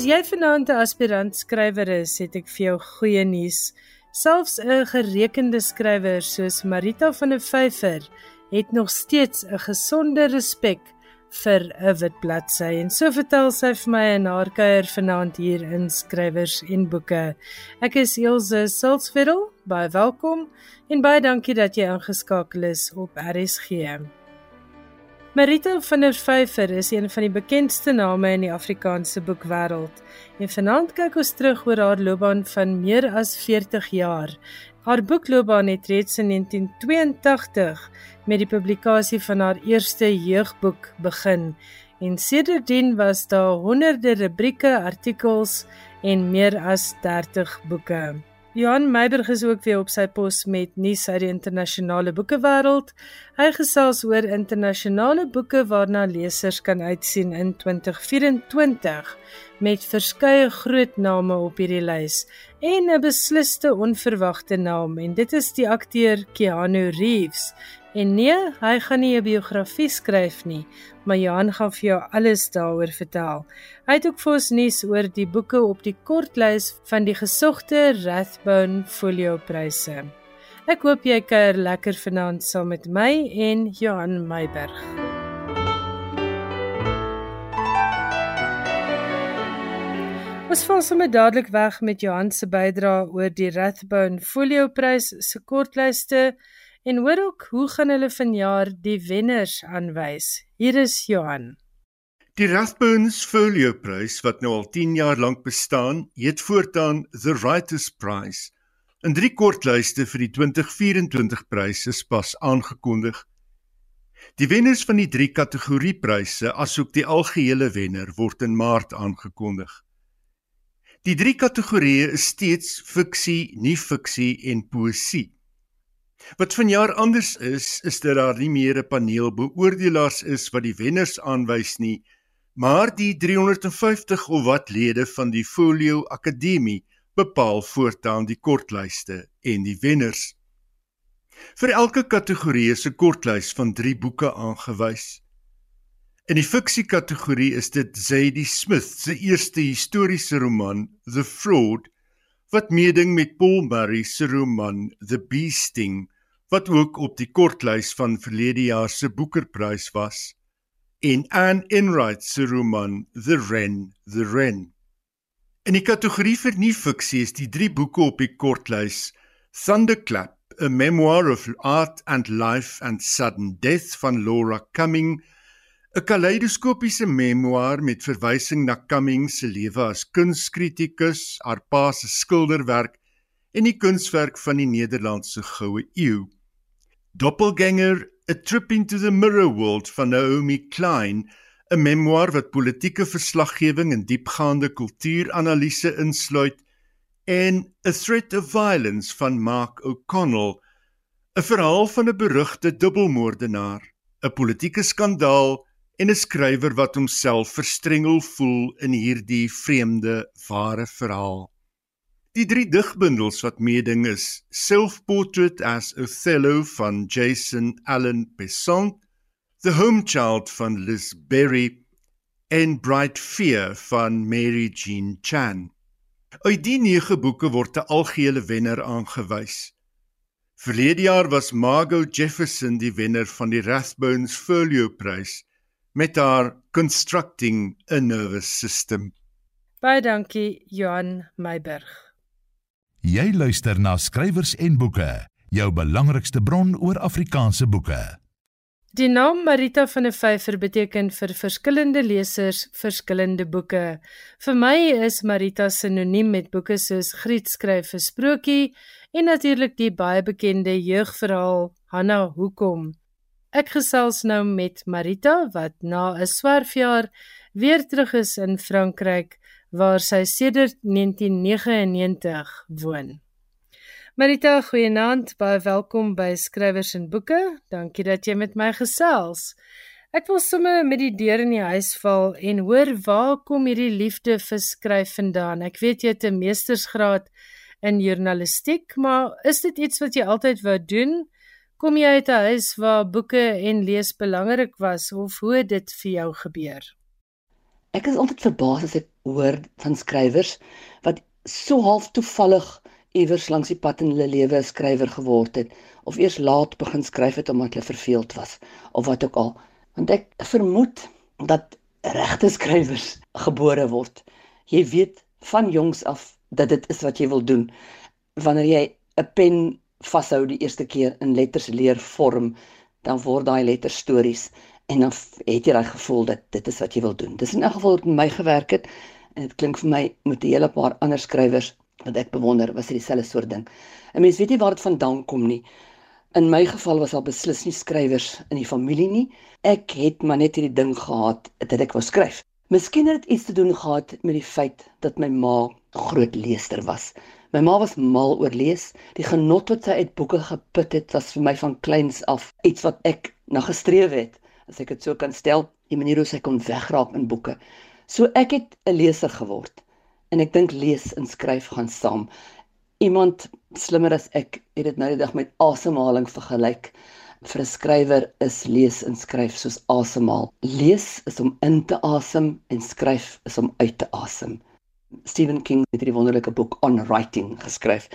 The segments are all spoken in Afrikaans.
As jy vanaand 'n aspirant skrywer is, het ek vir jou goeie nuus. Selfs 'n gerekende skrywer soos Marita van der Vyver het nog steeds 'n gesonde respek vir 'n wit bladsy en so vertel sy vir my in haar kuier vanaand hier in skrywers en boeke. Ek is Elsje Silsveld, baie welkom en baie dankie dat jy ingeskakel is op RSG. Marita van der Vyver is een van die bekendste name in die Afrikaanse boekwêreld. En vanaand kyk ons terug oor haar loopbaan van meer as 40 jaar. Haar boekloopbaan het reeds in 1982 met die publikasie van haar eerste jeugboek begin en sedertdien was daar honderde rubrieke, artikels en meer as 30 boeke. Johan Meiberg is ook weer op sy pos met nuus uit die internasionale boekewêreld. Hy gesels oor internasionale boeke waarna lesers kan uitsien in 2024 met verskeie groot name op hierdie lys en 'n besliste onverwagte naam en dit is die akteur Keanu Reeves En nee, hy gaan nie 'n biografie skryf nie, maar Johan gaan vir jou alles daaroor vertel. Hy het ook vir ons nuus oor die boeke op die kortlys van die gesogte Rathbone Folio Pryse. Ek hoop jy kuier lekker vanaand saam met my en Johan Meiberg. Ons val sommer dadelik weg met Johan se bydrae oor die Rathbone Folio Prys se kortlyste en hoor ook hoe gaan hulle vanjaar die wenners aanwys. Hier is Johan. Die Rathbones Folio Prys wat nou al 10 jaar lank bestaan, heet voortaan The Writers Prize. In drie kortlyste vir die 2024 prys is pas aangekondig. Die wenners van die drie kategoriepryse, asook die algehele wenner, word in Maart aangekondig. Die drie kategorieë is steeds fiksie, nie-fiksie en poësie. Wat vanjaar anders is, is dat daar nie meer 'n paneel beoordelaars is wat die wenners aanwys nie, maar die 350 of wat lede van die Folio Akademie bepaal voortaan die kortlyste en die wenners. Vir elke kategorie is 'n kortlys van 3 boeke aangewys. In die fiksie kategorie is dit Zadie Smith se eerste historiese roman, The Fraud, wat meeding met Paul Murray se roman The Bee Sting wat ook op die kortlys van verlede jaar se Boekerprys was en Anne Enright se roman The Wren The Wren. In die kategorie vir nie-fiksie is die drie boeke op die kortlys Thunderclap, A Memoir of Art and Life and Sudden Death van Laura Cumming 'n kaleidoskopiese memoir met verwysing na Cumming se lewe as kunskritikus, haar pa se skilderwerk en die kunswerk van die Nederlandse goue eeu. Doppelganger: A Trip into the Mirror World van Naomi Klein, 'n memoir wat politieke verslaggewing en diepgaande kultuuranalise insluit, en A Threat of Violence van Mark O'Connell, 'n verhaal van 'n berugte dubbelmoordenaar, 'n politieke skandaal en 'n skrywer wat homself verstrengel voel in hierdie vreemde ware verhaal. Die drie digbundels wat meeding is: Self-Portrait as Othello van Jason Allen Besant, The Home Child van Liz Berry en Bright Fear van Mary Jean Chan. Uit die nege boeke word 'n algehele wenner aangewys. Verlede jaar was Margot Jefferson die wenner van die Rathbones Folio Prys met haar Constructing a Nervous System. Baie dankie Johan Meiberg. Jy luister na skrywers en boeke, jou belangrikste bron oor Afrikaanse boeke. Die naam Marita van der Vyver beteken vir verskillende lesers verskillende boeke. Vir my is Marita sinoniem met boeke soos Griet skryf 'n sprokie en natuurlik die baie bekende jeugverhaal Hanna Hoekom. Ek gesels nou met Marita wat na 'n swerfjaar weer terug is in Frankryk waar sy sedert 1999 woon. Marita, goeienaand, baie welkom by Skrywers en Boeke. Dankie dat jy met my gesels. Ek wil sommer met die deur in die huis val en hoor waar kom hierdie liefde vir skryf vandaan? Ek weet jy het 'n meestersgraad in journalistiek, maar is dit iets wat jy altyd wou doen? Kom jy uit 'n huis waar boeke en lees belangrik was of hoe het dit vir jou gebeur? Ek is altyd verbaas as ek hoor van skrywers wat so half toevallig iewers langs die pad in hulle lewe 'n skrywer geword het of eers laat begin skryf het omdat hulle verveeld was of wat ook al. Want ek vermoed dat regte skrywers gebore word. Jy weet van jongs af dat dit is wat jy wil doen. Wanneer jy 'n pen vashou die eerste keer in letters leer vorm, dan word daai letters stories en dan het jy daai gevoel dat dit is wat jy wil doen. Dis in elk geval wat met my gewerk het en dit klink vir my met 'n hele paar ander skrywers wat ek bewonder was dit dieselfde soort ding. 'n Mens weet nie waar dit vandaan kom nie. In my geval was daar beslis nie skrywers in die familie nie. Ek het maar net hierdie ding gehad dat ek wou skryf. Miskien het dit iets te doen gehad met die feit dat my ma groot leester was. My ma was mal oor lees. Die genot wat sy uit boeke geput het, was vir my van kleins af iets wat ek na gestreef het, as ek dit so kan stel, die manier hoe sy kon wegraak in boeke. So ek het 'n leser geword en ek dink lees en skryf gaan saam. Iemand slimmer as ek het dit nou die dag met asemhaling vergelyk. Vir 'n skrywer is lees en skryf soos asemhaal. Lees is om in te asem en skryf is om uit te asem. Stephen King het hierdie wonderlike boek On Writing geskryf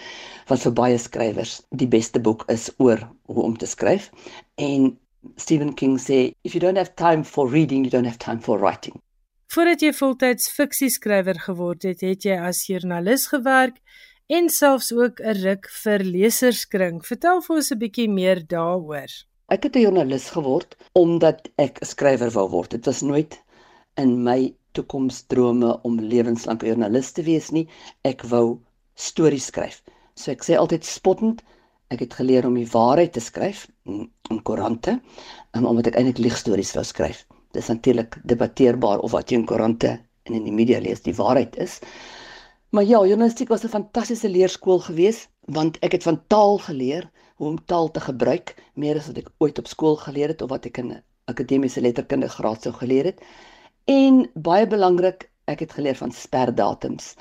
wat vir baie skrywers die beste boek is oor hoe om te skryf. En Stephen King sê if you don't have time for reading, you don't have time for writing. Voordat jy voltyds fiksieskrywer geword het, het jy as joernalis gewerk en selfs ook 'n ruk vir leserskring. Vertel vir ons 'n bietjie meer daaroor. Ek het 'n joernalis geword omdat ek 'n skrywer wou word. Dit was nooit in my toekomsdrome om lewenslank 'n joernalis te wees nie. Ek wou stories skryf. So ek sê altyd spottend, ek het geleer om die waarheid te skryf in, in koerante, omdat ek eintlik liegstories wou skryf dis natuurlik debatteerbaar of wat jy in koerante en in die media lees die waarheid is. Maar ja, journalistiek was 'n fantastiese leerskool geweest want ek het van taal geleer hoe om taal te gebruik meer as wat ek ooit op skool geleer het of wat ek in akademiese letterkunde graad sou geleer het. En baie belangrik, ek het geleer van sperdatums.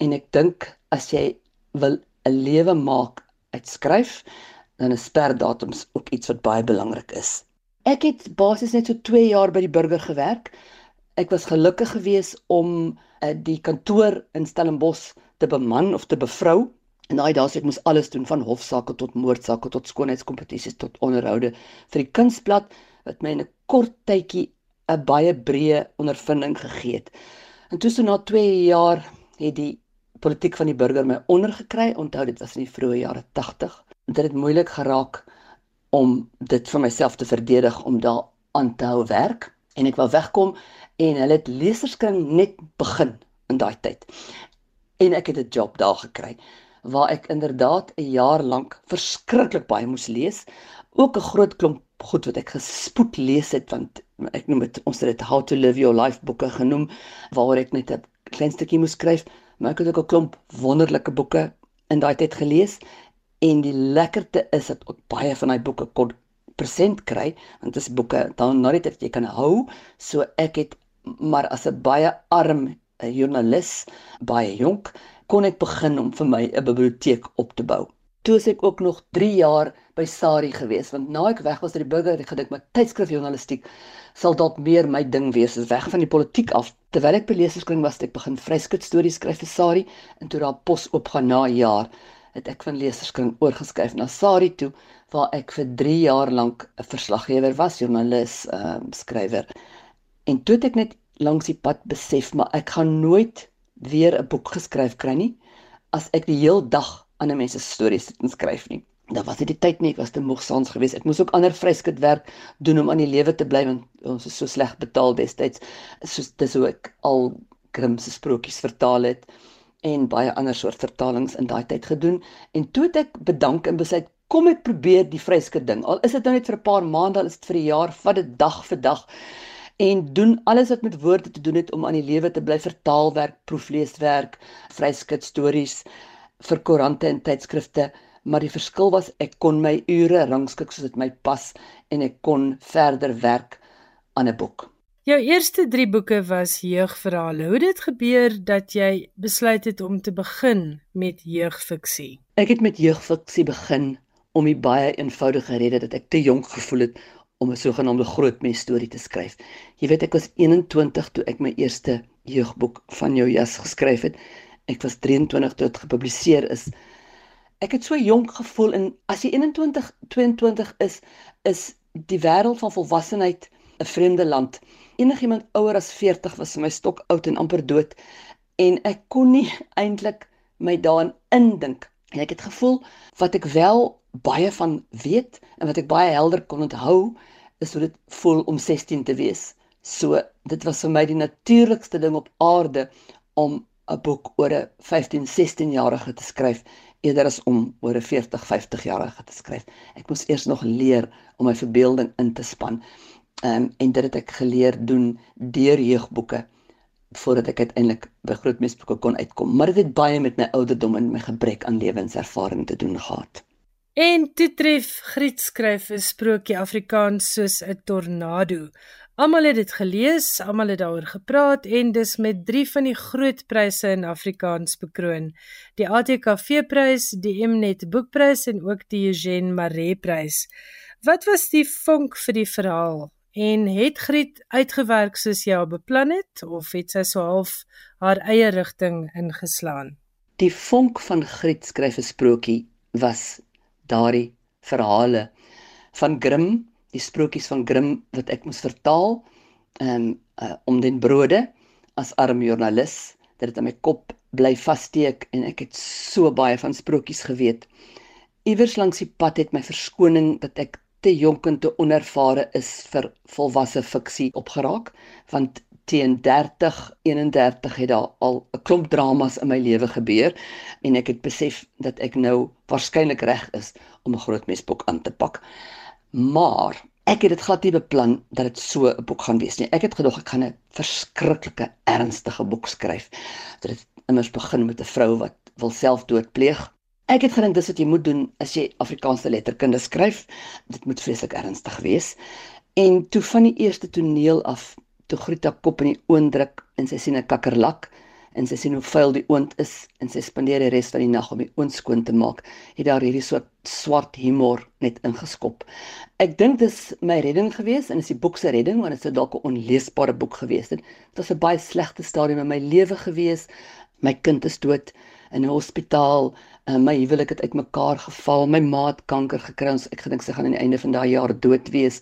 En ek dink as jy wil 'n lewe maak uit skryf, dan is sperdatums ook iets wat baie belangrik is. Ek het basies net so 2 jaar by die burger gewerk. Ek was gelukkig geweest om uh, die kantoor in Stellenbosch te beman of te bevrou. En daai dae ek moes alles doen van hofsaake tot moordsaake tot skoonheidskompetisies tot onderhoude vir die kunsblad wat my in 'n kort tydjie 'n baie breë ondervinding gegee het. En toe so na 2 jaar het die politiek van die burger my ondergekry. Onthou dit was in die vroeë jare 80. Dit het moeilik geraak om dit vir myself te verdedig om daar aan te hou werk en ek wou wegkom en hulle het leserskring net begin in daai tyd. En ek het 'n job daar gekry waar ek inderdaad 'n jaar lank verskriklik baie moes lees, ook 'n groot klomp goed wat ek gespoed lees het want ek noem dit ons het dit How to Live Your Life boeke genoem waar ek net 'n klein stukkie moes skryf, maar ek het ook 'n klomp wonderlike boeke in daai tyd gelees. En die lekkerte is dat ek baie van daai boeke kon present kry want dit is boeke dan nou net jy kan hou. So ek het maar as 'n baie arm eh, joernalis baie jonk kon ek begin om vir my 'n biblioteek op te bou toe ek ook nog 3 jaar by Sari gewees want na ek weg was uit die burger het gedink my tydskrifjournalistiek sal dalk meer my ding wees as weg van die politiek af terwyl ek by leserskring was het ek begin vryskut stories skryf vir Sari en toe daar pos oopgaan na 'n jaar het ek van leserskring oorgeskryf na Sari toe waar ek vir 3 jaar lank 'n verslaggewer was, joernalis, ehm uh, skrywer. En toe het ek net langs die pad besef maar ek gaan nooit weer 'n boek geskryf kry nie as ek die heel dag ander mense se stories sit en skryf nie. Daar was dit die tyd nie, ek was te moeg saans geweest. Ek moes ook ander vryskut werk doen om aan die lewe te bly want ons is so sleg betaal destyds. Soos dis hoe ek al Grimm se sprokies vertaal het en baie ander soort vertalings in daai tyd gedoen en toe het ek bedank en besluit kom ek probeer die vryskut ding al is dit nou net vir 'n paar maande al is dit vir 'n jaar vat dit dag vir dag en doen alles wat met woorde te doen het om aan die lewe te bly vertaalwerk proefleeswerk vryskut stories vir koerante en tydskrifte maar die verskil was ek kon my ure rangskik soos dit my pas en ek kon verder werk aan 'n boek Jou eerste 3 boeke was jeugverhale. Hoe het dit gebeur dat jy besluit het om te begin met jeugfiksie? Ek het met jeugfiksie begin om die baie eenvoudige rede dat ek te jonk gevoel het om 'n sogenaamde groot mens storie te skryf. Jy weet ek was 21 toe ek my eerste jeugboek van jou jas geskryf het. Ek was 23 toe dit gepubliseer is. Ek het so jonk gevoel en as jy 21 22 is, is die wêreld van volwassenheid 'n vreemde land. Enigiemand ouer as 40 was my stok oud en amper dood en ek kon nie eintlik my daarin indink. En ek het gevoel wat ek wel baie van weet en wat ek baie helder kon onthou is hoe dit voel om 16 te wees. So dit was vir my die natuurlikste ding op aarde om 'n boek oor 'n 15, 16 jarige te skryf eerder as om oor 'n 40, 50 jarige te skryf. Ek moes eers nog leer om my verbeelding in te span. Ehm um, en dit het ek geleer doen deur jeugboeke voordat ek uiteindelik by grootmeesboeke kon uitkom. Maar dit het baie met my ouderdom en my gebrek aan lewenservaring te doen gehad. En toe tref Griet skryf 'n sprokie Afrikaans soos 'n tornado. Almal het dit gelees, almal het daaroor gepraat en dis met 3 van die groot pryse in Afrikaans bekroon. Die ATKV-prys, die Mnet Boekprys en ook die Eugene Maree-prys. Wat was die vonk vir die verhaal? En het Griet uitgewerk soos jy al beplan het of het sy so half haar eie rigting ingeslaan? Die vonk van Griet skryf 'n sprokie was daardie verhale van Grimm die sprokies van Grimm wat ek moes vertaal um, uh, om den brode as arm joernalis dat dit in my kop bly vassteek en ek het so baie van sprokies geweet. Iewers langs die pad het my verskoning dat ek te jonk en te onervare is vir volwasse fiksie opgeraak want teen 30 31 het daar al 'n klomp dramas in my lewe gebeur en ek het besef dat ek nou waarskynlik reg is om 'n groot mesboek aan te pak. Maar ek het dit glad nie beplan dat dit so 'n boek gaan wees nie. Ek het gedog ek gaan 'n verskriklike ernstige boek skryf. Dat dit immers begin met 'n vrou wat wil selfdood pleeg. Ek het gedink dis wat jy moet doen as jy Afrikaanse letterkunde skryf. Dit moet vreeslik ernstig wees. En toe van die eerste toneel af, toe groet haar kop in die oondruk en sy sien 'n kakkerlak en sy sien hoe vuil die oond is en sy spandeer die res van die nag om die oond skoon te maak, het daar hierdie soort swart humor net ingeskop. Ek dink dis my redding gewees en is die boek se redding want dit sou dalk 'n onleesbare boek gewees het. Dit was 'n baie slegte stadium in my lewe gewees. My kind is dood in 'n hospitaal. Uh, my huwelik het uitmekaar geval. My ma het kanker gekry. Ons ek gedink sy gaan aan die einde van daai jaar dood wees.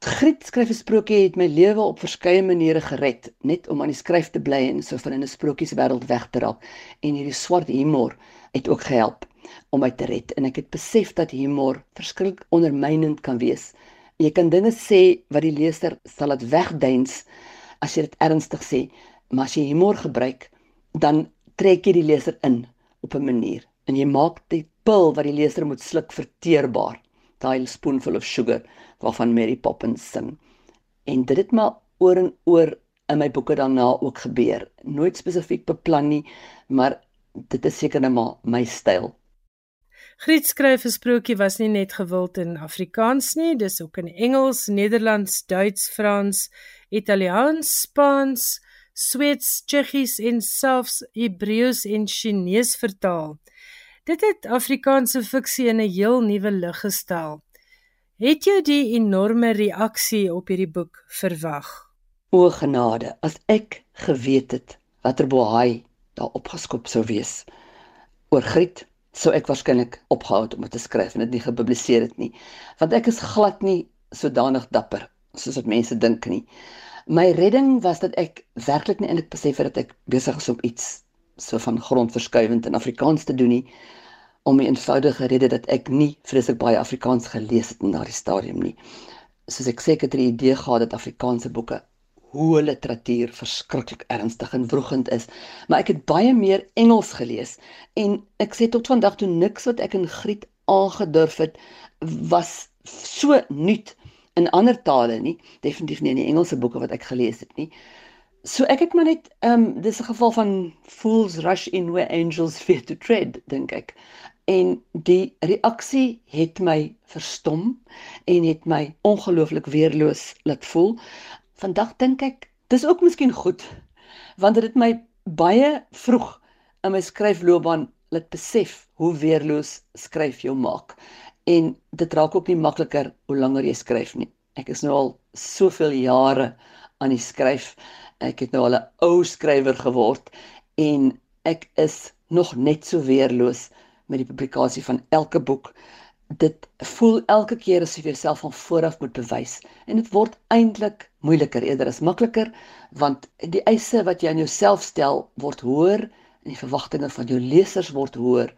Griet skryf 'n sprokie het my lewe op verskeie maniere gered, net om aan die skryf te bly en so van in 'n sprokieswêreld weg te raak. En hierdie swart humor het ook gehelp om my te red. En ek het besef dat humor verskriklik ondermynend kan wees. Jy kan dinge sê wat die leser sal laat wegduins as jy dit ernstig sê, maar as jy humor gebruik, dan trek jy die leser in op 'n manier en jy maak die pil wat die leser moet sluk verteerbaar daai spoonful of sugar waarvan Mary Poppins sing. En dit het maar oor en oor in my boeke daarna ook gebeur. Nooit spesifiek beplan nie, maar dit is seker net maar my styl. Griet skryf 'n sprokie was nie net gewild in Afrikaans nie, dis ook in Engels, Nederlands, Duits, Frans, Italiaans, Spaans, Sweeds, Tsjechies en selfs Hebreëus en Chinees vertaal. Dit het Afrikaanse fiksie in 'n heel nuwe lig gestel. Het jy die enorme reaksie op hierdie boek verwag? O genade, as ek geweet het watter bohaai daar opgeskop sou wees oor Griet, sou ek waarskynlik opgehou het om dit te skryf en dit nie gepubliseer het nie, want ek is glad nie sodanig dapper soos wat mense dink nie. My redding was dat ek werklik nie eintlik besef het dat ek besig is om iets so van grondverskuivend in Afrikaans te doen nie om 'n eenvoudige rede dat ek nie vreeslik baie Afrikaans gelees het in daardie stadium nie. Soos ek seker het 'n idee gehad dat Afrikaanse boeke hoe literatuur verskriklik ernstig en wrogend is, maar ek het baie meer Engels gelees en ek sê tot vandag toe niks wat ek in Griet aangedurf het was so nuut in ander tale nie, definitief nie in die Engelse boeke wat ek gelees het nie. So ek het maar net ehm um, dis 'n geval van fools rush in where angels fear to tread dink ek. En die reaksie het my verstom en het my ongelooflik weerloos laat voel. Vandag dink ek dis ook miskien goed want dit het my baie vroeg in my skryfloopbaan laat besef hoe weerloos skryf jou maak. En dit raak ook nie makliker hoe langer jy skryf nie. Ek is nou al soveel jare aan die skryf Ek het nou al 'n ou skrywer geword en ek is nog net so weerloos met die publikasie van elke boek. Dit voel elke keer asof jy jouself van vooraf moet bewys en dit word eintlik moeiliker eerder as makliker want die eise wat jy aan jouself stel word hoër en die verwagtinge van jou lesers word hoër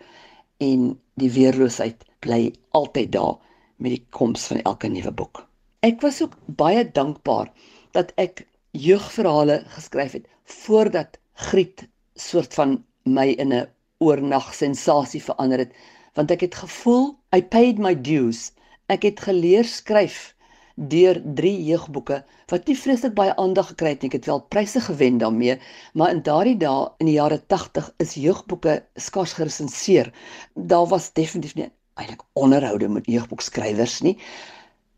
en die weerloosheid bly altyd daar met die koms van elke nuwe boek. Ek was ook baie dankbaar dat ek jeugverhale geskryf het voordat Griet soort van my in 'n oornag sensasie verander het want ek het gevoel I paid my dues. Ek het geleer skryf deur drie jeugboeke wat nie vreeslik baie aandag gekry het nie. Ek het wel pryse gewen daarmee, maar in daardie dae in die jare 80 is jeugboeke skaars geresenseer. Daar was definitief nie eintlik onderhoude met jeugboekskrywers nie.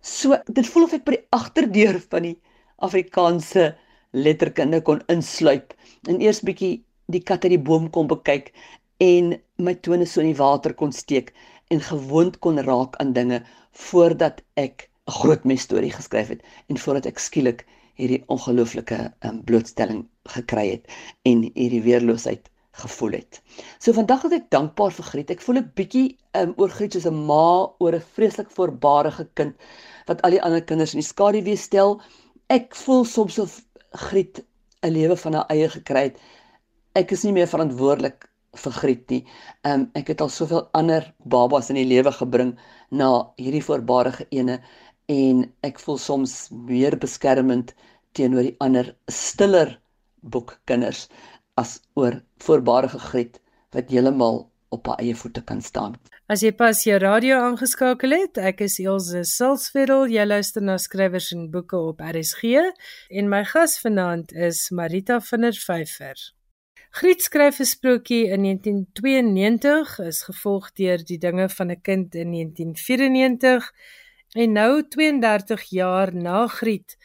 So dit voel of ek by die agterdeur van die Afrikaanse letterkunde kon insluip en eers bietjie die kat uit die boom kon bekyk en my tone so in die water kon steek en gewoond kon raak aan dinge voordat ek 'n groot mes storie geskryf het en voordat ek skielik hierdie ongelooflike um, blootstelling gekry het en hierdie weerloosheid gevoel het. So vandag is ek dankbaar vir Griet. Ek voel 'n bietjie um, oor Griet soos 'n ma oor 'n vreeslik voorbarige kind wat al die ander kinders in die skaduwee stel. Ek voel soms of Griet 'n lewe van haar eie gekry het. Ek is nie meer verantwoordelik vergriet nie. Um, ek het al soveel ander babas in die lewe gebring na hierdie voorbarige ene en ek voel soms meer beskermend teenoor die ander stiller boekkinders as oor voorbarige griet wat heeltemal op haar eie voete kan staan. As jy pas jou radio aangeskakel het, ek is Elsje Silsveld. Jy luister na skrywers en boeke op RSG en my gas vanaand is Marita van der Vyver. Griet skryf 'n sprokie in 1992, is gevolg deur Die dinge van 'n kind in 1994 En nou 32 jaar na Griet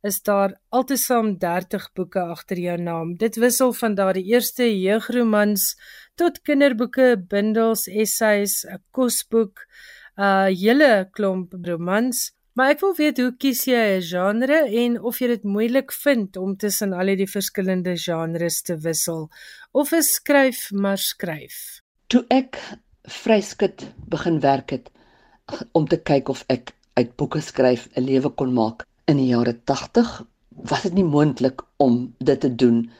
is daar altesaam 30 boeke agter jou naam. Dit wissel van daardie eerste jeugromans tot kinderboeke, bundels, essays, 'n kosboek, 'n hele klomp romans. Maar ek wil weet hoe kies jy 'n genre en of jy dit moeilik vind om tussen al die verskillende genres te wissel of is skryf maar skryf. Toe ek vryskut begin werk het om te kyk of ek uit boeke skryf 'n lewe kon maak in die jare 80 was dit nie moontlik om dit te doen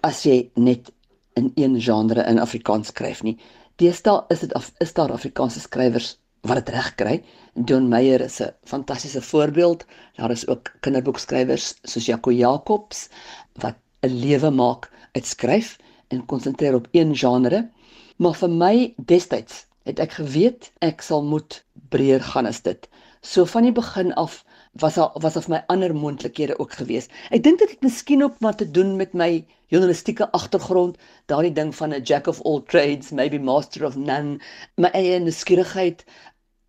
as jy net in een genre in Afrikaans skryf nie. Deesdae is dit is daar Afrikaanse skrywers wat dit reg kry. Don Meyer is 'n fantastiese voorbeeld. Daar is ook kinderboekskrywers soos Jaco Jacobs wat 'n lewe maak uit skryf en konsentreer op een genre. Maar vir my destyds het ek geweet ek sal moet breër gaan as dit. So van die begin af was daar was of my ander moontlikhede ook gewees. Ek dink dit het miskien ook maar te doen met my journalistieke agtergrond, daardie ding van 'n jack of all trades, maybe master of none, my eie nuuskierigheid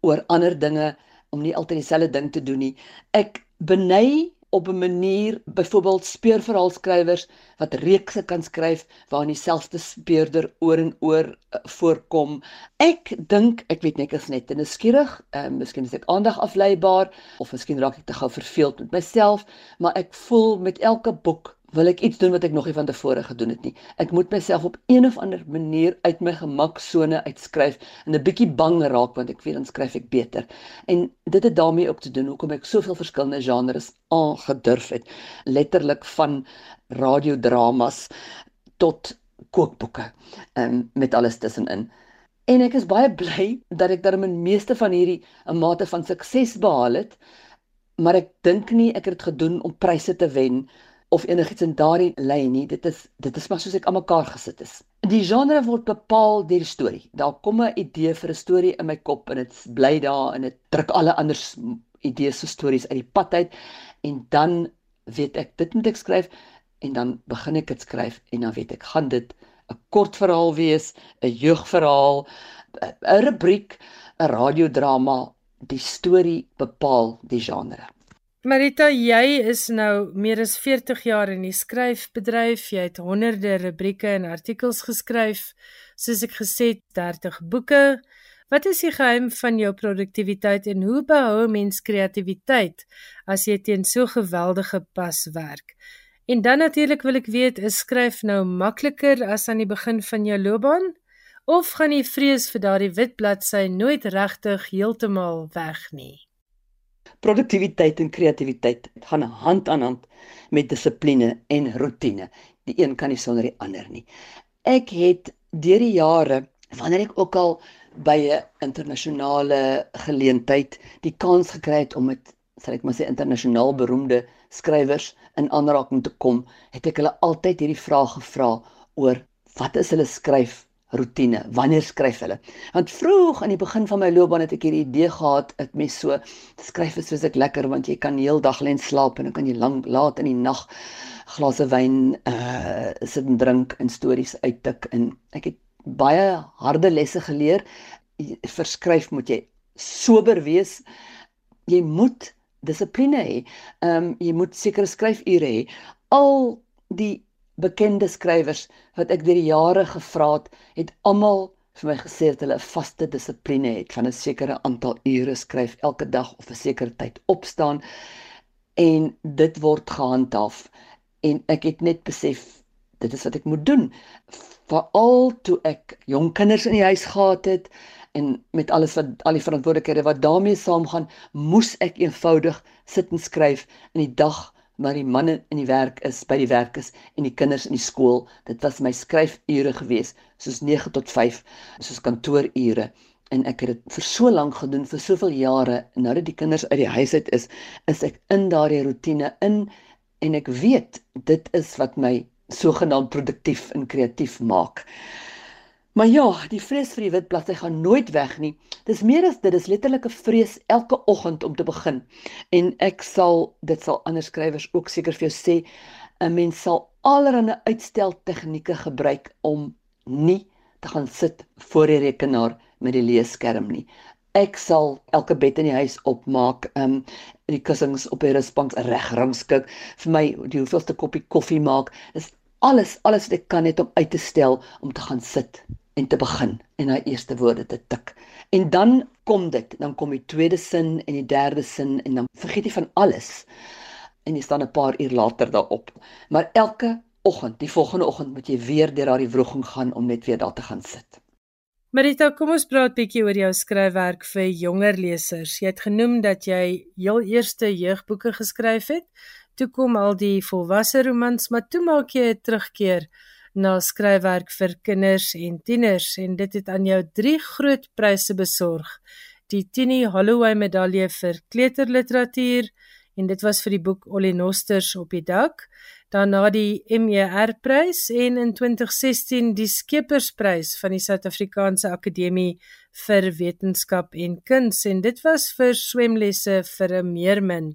oor ander dinge om nie altyd dieselfde ding te doen nie. Ek beny op 'n manier byvoorbeeld speurverhaalskrywers wat reekse kan skryf waarin dieselfde speurder oor en oor uh, voorkom. Ek dink, ek weet net ek is net te nuuskierig, uh, miskien is ek aandag afleibaar of miskien raak ek te gou verveeld met myself, maar ek voel met elke boek wil ek iets doen wat ek nog nie van tevore gedoen het nie. Ek moet myself op een of ander manier uit my gemaksone uitskryf en 'n bietjie bang raak want ek weet dan skryf ek beter. En dit het daarmee ook te doen hoekom ek soveel verskillende genres aangedurf het, letterlik van radiodramas tot kookboeke um, met alles tussenin. En ek is baie bly dat ek daarmee meeste van hierdie 'n mate van sukses behaal het. Maar ek dink nie ek het dit gedoen om pryse te wen of enigiets in daardie lyn nie. Dit is dit is maar soos ek aan mekaar gesit is. Die genre word bepaal deur die storie. Daar kom 'n idee vir 'n storie in my kop en dit bly daar en dit druk alle ander idees se stories uit die pad uit en dan weet ek dit moet ek skryf en dan begin ek dit skryf en dan weet ek gaan dit 'n kort verhaal wees, 'n jeugverhaal, 'n rubriek, 'n radiodrama. Die storie bepaal die genre. Marita, jy is nou meer as 40 jaar in die skryfbedryf. Jy het honderde rubrieke en artikels geskryf, soos ek gesê het, 30 boeke. Wat is die geheim van jou produktiwiteit en hoe behou mens kreatiwiteit as jy teen so geweldige pas werk? En dan natuurlik wil ek weet, is skryf nou makliker as aan die begin van jou loopbaan of gaan die vrees vir daardie wit bladsy nooit regtig heeltemal weg nie? Produktiwiteit en kreatiwiteit gaan hand aan hand met dissipline en rotine. Die een kan nie sonder die ander nie. Ek het deur die jare wanneer ek ook al by 'n internasionale geleentheid die kans gekry het om met sal ek maar sê internasionaal beroemde skrywers in aanraking te kom, het ek hulle altyd hierdie vraag gevra oor wat is hulle skryf rotine. Wanneer skryf hulle? Want vroeg aan die begin van my loopbaan het ek hierdie idee gehad ek mes so skryf is soos ek lekker want jy kan heeldag lê en slaap en dan kan jy lank laat in die nag glase wyn uh sit en drink en stories uittik en ek het baie harde lesse geleer. Verskryf moet jy sober wees. Jy moet dissipline hê. Ehm um, jy moet sekere skryfure hê. Al die bekende skrywers wat ek deur die jare gevra het, het almal vir my gesê dat hulle 'n vaste dissipline het van 'n sekere aantal ure skryf elke dag of 'n sekere tyd opstaan en dit word gehandhaaf. En ek het net besef dit is wat ek moet doen. Veral toe ek jong kinders in die huis gehad het en met alles wat al die verantwoordelikhede wat daarmee saamgaan, moes ek eenvoudig sit en skryf in die dag maar die manne in die werk is by die werk is en die kinders in die skool. Dit was my skryfure gewees, soos 9 tot 5, soos kantoorure en ek het dit vir so lank gedoen vir soveel jare en nou dat die kinders uit die huis uit is, is ek in daardie rotine in en ek weet dit is wat my sogenaamd produktief en kreatief maak. Maar ja, die vrees vir die wit bladsy gaan nooit weg nie. Dis meer as dit, dis letterlik 'n vrees elke oggend om te begin. En ek sal dit sal ander skrywers ook seker vir jou sê, 'n mens sal allerlei uitstel tegnieke gebruik om nie te gaan sit voor die rekenaar met die leesskerm nie. Ek sal elke bed in die huis opmaak, ehm um, die kussings op die rusbank reg rangskik, vir my die hoeveelste koppie koffie maak. Dis alles alles wat ek kan net om uit te stel om te gaan sit en te begin en daai eerste woorde te tik. En dan kom dit, dan kom die tweede sin en die derde sin en dan vergeet jy van alles. En jy staan 'n paar uur later daarop. Maar elke oggend, die volgende oggend moet jy weer deur daardie wroging gaan om net weer daar te gaan sit. Marita, kom ons praat bietjie oor jou skryfwerk vir jonger lesers. Jy het genoem dat jy heel eerste jeugboeke geskryf het toe kom al die volwasse romans, maar toe maak jy 'n terugkeer na skryfwerk vir kinders en tieners en dit het aan jou drie groot pryse besorg. Die Tini Holloway medalje vir kleuterliteratuur en dit was vir die boek Olenosters op die dak, daarna die MER prys en in 2016 die Skepersprys van die Suid-Afrikaanse Akademie vir Wetenskap en Kuns en dit was vir swemlesse vir 'n meermin.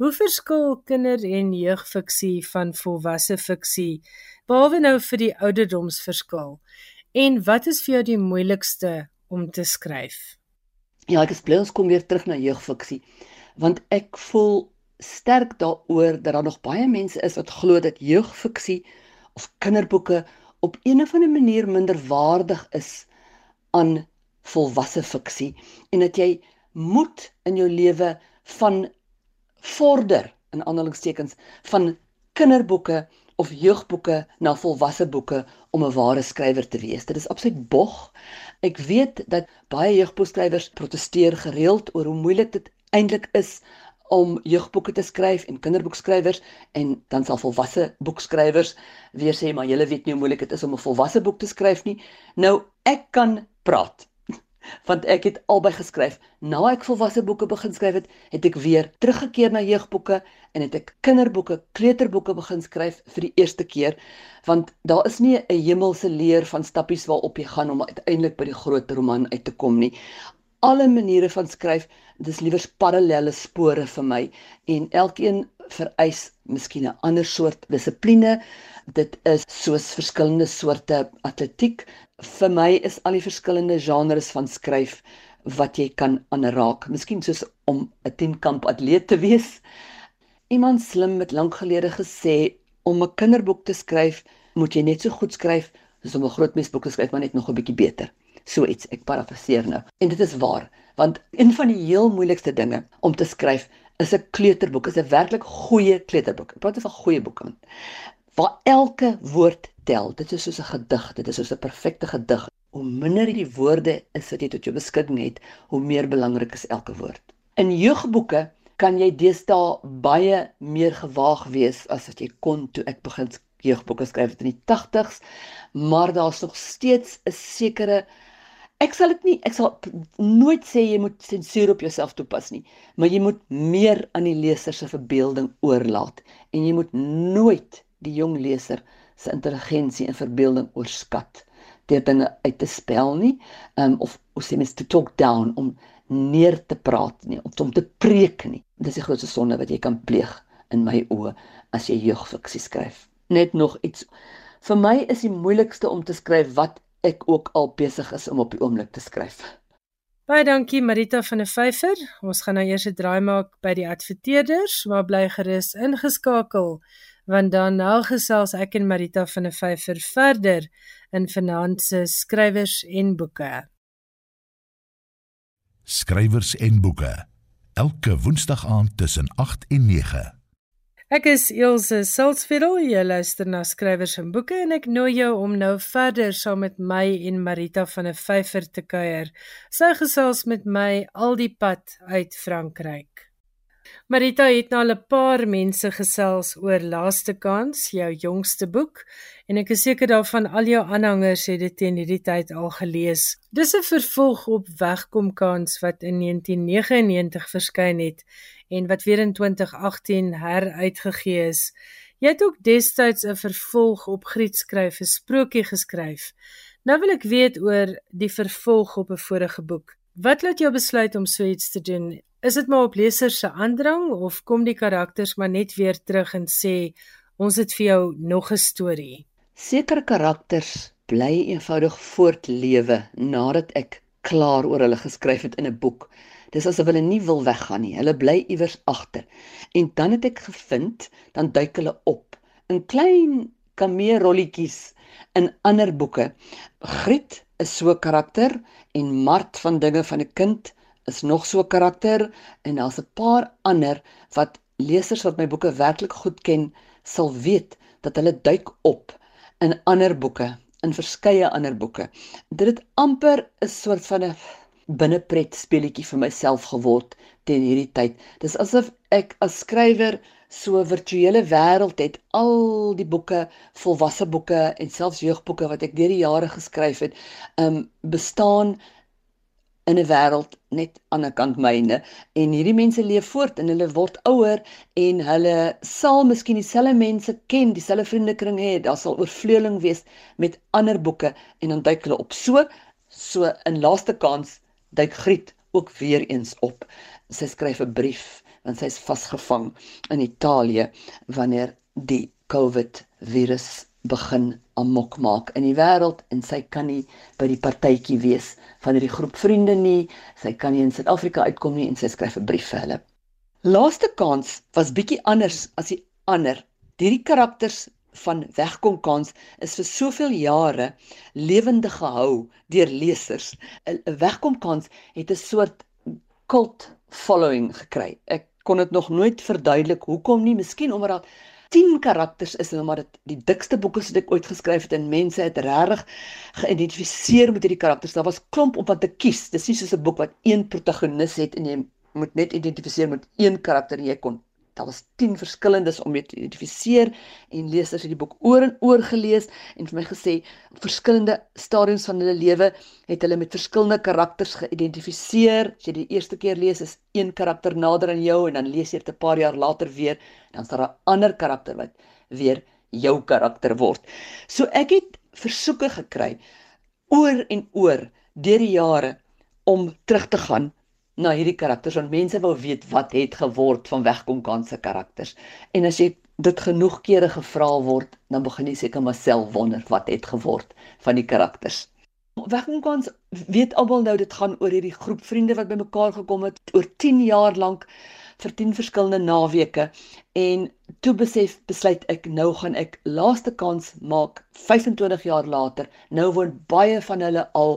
Hoe verskil kinder- en jeugfiksie van volwasse fiksie behalwe nou vir die ouderdomsverskil? En wat is vir jou die moeilikste om te skryf? Ja, ek is bly ons kom weer terug na jeugfiksie want ek voel sterk daaroor dat daar nog baie mense is wat glo dat jeugfiksie of kinderboeke op een of ander manier minder waardig is aan volwasse fiksie en dat jy moet in jou lewe van vorder in aanhalingstekens van kinderboeke of jeugboeke na volwasse boeke om 'n ware skrywer te wees. Dit is absoluut bog. Ek weet dat baie jeugboekskrywers proteseer gereeld oor hoe moeilik dit eintlik is om jeugboeke te skryf en kinderboekskrywers en dan sal volwasse boekskrywers weer sê maar julle weet nie hoe moeilik dit is om 'n volwasse boek te skryf nie. Nou ek kan praat want ek het albei geskryf. Na ek volwasse boeke begin skryf het, het ek weer teruggekeer na jeugboeke en het ek kinderboeke, kleuterboeke begin skryf vir die eerste keer, want daar is nie 'n hemelse leer van stappies waarop jy gaan om uiteindelik by die groot roman uit te kom nie. Alle maniere van skryf, dis liewers parallelle spore vir my en elkeen vereis miskien 'n ander soort dissipline. Dit is soos verskillende soorte atletiek vir my is al die verskillende genres van skryf wat jy kan aanraak. Miskien soos om 'n tienkamp atleet te wees. Iemand slim het lank gelede gesê om 'n kinderboek te skryf, moet jy net so goed skryf soos om 'n groot mensboek te skryf, maar net nog 'n bietjie beter. So iets, ek parafraseer nou. En dit is waar, want een van die heel moeilikste dinge om te skryf is 'n kleuterboek, is 'n werklik goeie kleuterboek. Ek praat van goeie boeke. Waar elke woord tel. Dit is soos 'n gedig, dit is soos 'n perfekte gedig. Hoe minder die woorde is wat jy tot jou beskikking het, hoe meer belangrik is elke woord. In jeugboeke kan jy deesdae baie meer gewaag wees as wat jy kon toe ek begin jeugboeke skryf in die 80s, maar daar's nog steeds 'n sekere Ek sal dit nie, ek sal nooit sê jy moet sensuur op jouself toepas nie, maar jy moet meer aan die leser se verbeelding oorlaat en jy moet nooit die jong leser se intelligensie en verbeelding oorskat deur dinge uit te spel nie, um, of of sê mens to talk down om neer te praat nie, of om te preek nie. Dis die grootste sonde wat jy kan pleeg in my oë as jy jeugfiksie skryf. Net nog iets. Vir my is die moeilikste om te skryf wat ek ook al besig is om op die oomblik te skryf. Baie dankie Marita van der Vyver. Ons gaan nou eers 'n draai maak by die adverteerders, maar bly gerus ingeskakel want dan nou gesels ek en Marita van der Vyver verder in finansie, skrywers en boeke. Skrywers en boeke. Elke Woensdag aand tussen 8 en 9. Ek is Elsje Silsveld. Jy luister na skrywers en boeke en ek nooi jou om nou verder saam met my en Marita van 'n vyfer te kuier. Sy gesels met my al die pad uit Frankryk. Marita het nou al 'n paar mense gesels oor Laaste Kans, jou jongste boek, en ek is seker daarvan al jou aanhangers het dit teen hierdie tyd al gelees. Dis 'n vervolg op Wegkom Kans wat in 1999 verskyn het en wat weer in 2018 heruitgegee is. Jy het ook destyds 'n vervolg op Griet skryf 'n sprokie geskryf. Nou wil ek weet oor die vervolg op 'n vorige boek. Wat laat jou besluit om so iets te doen? Is dit maar op lesers se aandrang of kom die karakters maar net weer terug en sê ons het vir jou nog 'n storie? Sekere karakters bly eenvoudig voortlewe nadat ek klaar oor hulle geskryf het in 'n boek. Dis asof hulle nie wil weggaan nie. Hulle bly iewers agter. En dan het ek gevind, dan duik hulle op in klein kameerrolletjies in ander boeke. Griet is so 'n karakter en Mart van dinge van 'n kind is nog so 'n karakter en daar's 'n paar ander wat lesers wat my boeke werklik goed ken sal weet dat hulle duik op in ander boeke, in verskeie ander boeke. Dit het amper 'n soort van 'n binnepret speletjie vir myself geword teen hierdie tyd. Dis asof ek as skrywer so 'n virtuele wêreld het, al die boeke, volwasse boeke en selfs jeugboeke wat ek deur die jare geskryf het, um bestaan in 'n wêreld net aan 'n kant myne en hierdie mense leef voort en hulle word ouer en hulle sal miskien dieselfde mense ken, dieselfde vriendekring hê, daar sal oorvleueling wees met ander boeke en dan duik hulle op. So so in laaste kans duik Griet ook weer eens op. Sy skryf 'n brief want sy is vasgevang in Italië wanneer die COVID virus begin amok maak in die wêreld en sy kan nie by die partytjie wees van hierdie groep vriende nie. Sy kan nie in Suid-Afrika uitkom nie en sy skryf 'n brief vir hulle. Laaste kans was bietjie anders as die ander. Hierdie karakters van wegkom kans is vir soveel jare lewendig gehou deur lesers. 'n Wegkom kans het 'n soort cult following gekry. Ek kon dit nog nooit verduidelik hoekom nie, miskien omdat daar 10 karakters is en omdat dit die dikste boeke wat ek ooit geskryf het en mense het regtig geïdentifiseer met hierdie karakters. Daar was klomp om wat te kies. Dis nie soos 'n boek wat een protagonis het en jy moet net identifiseer met een karakter en jy kon Daar was 10 verskillendes om mee te identifiseer en lesers het die boek oor en oor gelees en vir my gesê verskillende stadiums van hulle lewe het hulle met verskillende karakters geïdentifiseer. As jy die eerste keer lees is een karakter nader aan jou en dan lees jy dit 'n paar jaar later weer dan is daar 'n ander karakter wat weer jou karakter word. So ek het versoeke gekry oor en oor deur die jare om terug te gaan na hierdie karakters want mense wou weet wat het geword van wegkom kans se karakters. En as jy dit genoeg kere gevra word, dan begin jy seker maar self wonder wat het geword van die karakters. Wegkom kans weet almal nou dit gaan oor hierdie groep vriende wat bymekaar gekom het oor 10 jaar lank vir 10 verskillende naweke en toe besef besluit ek nou gaan ek laaste kans maak 25 jaar later. Nou woon baie van hulle al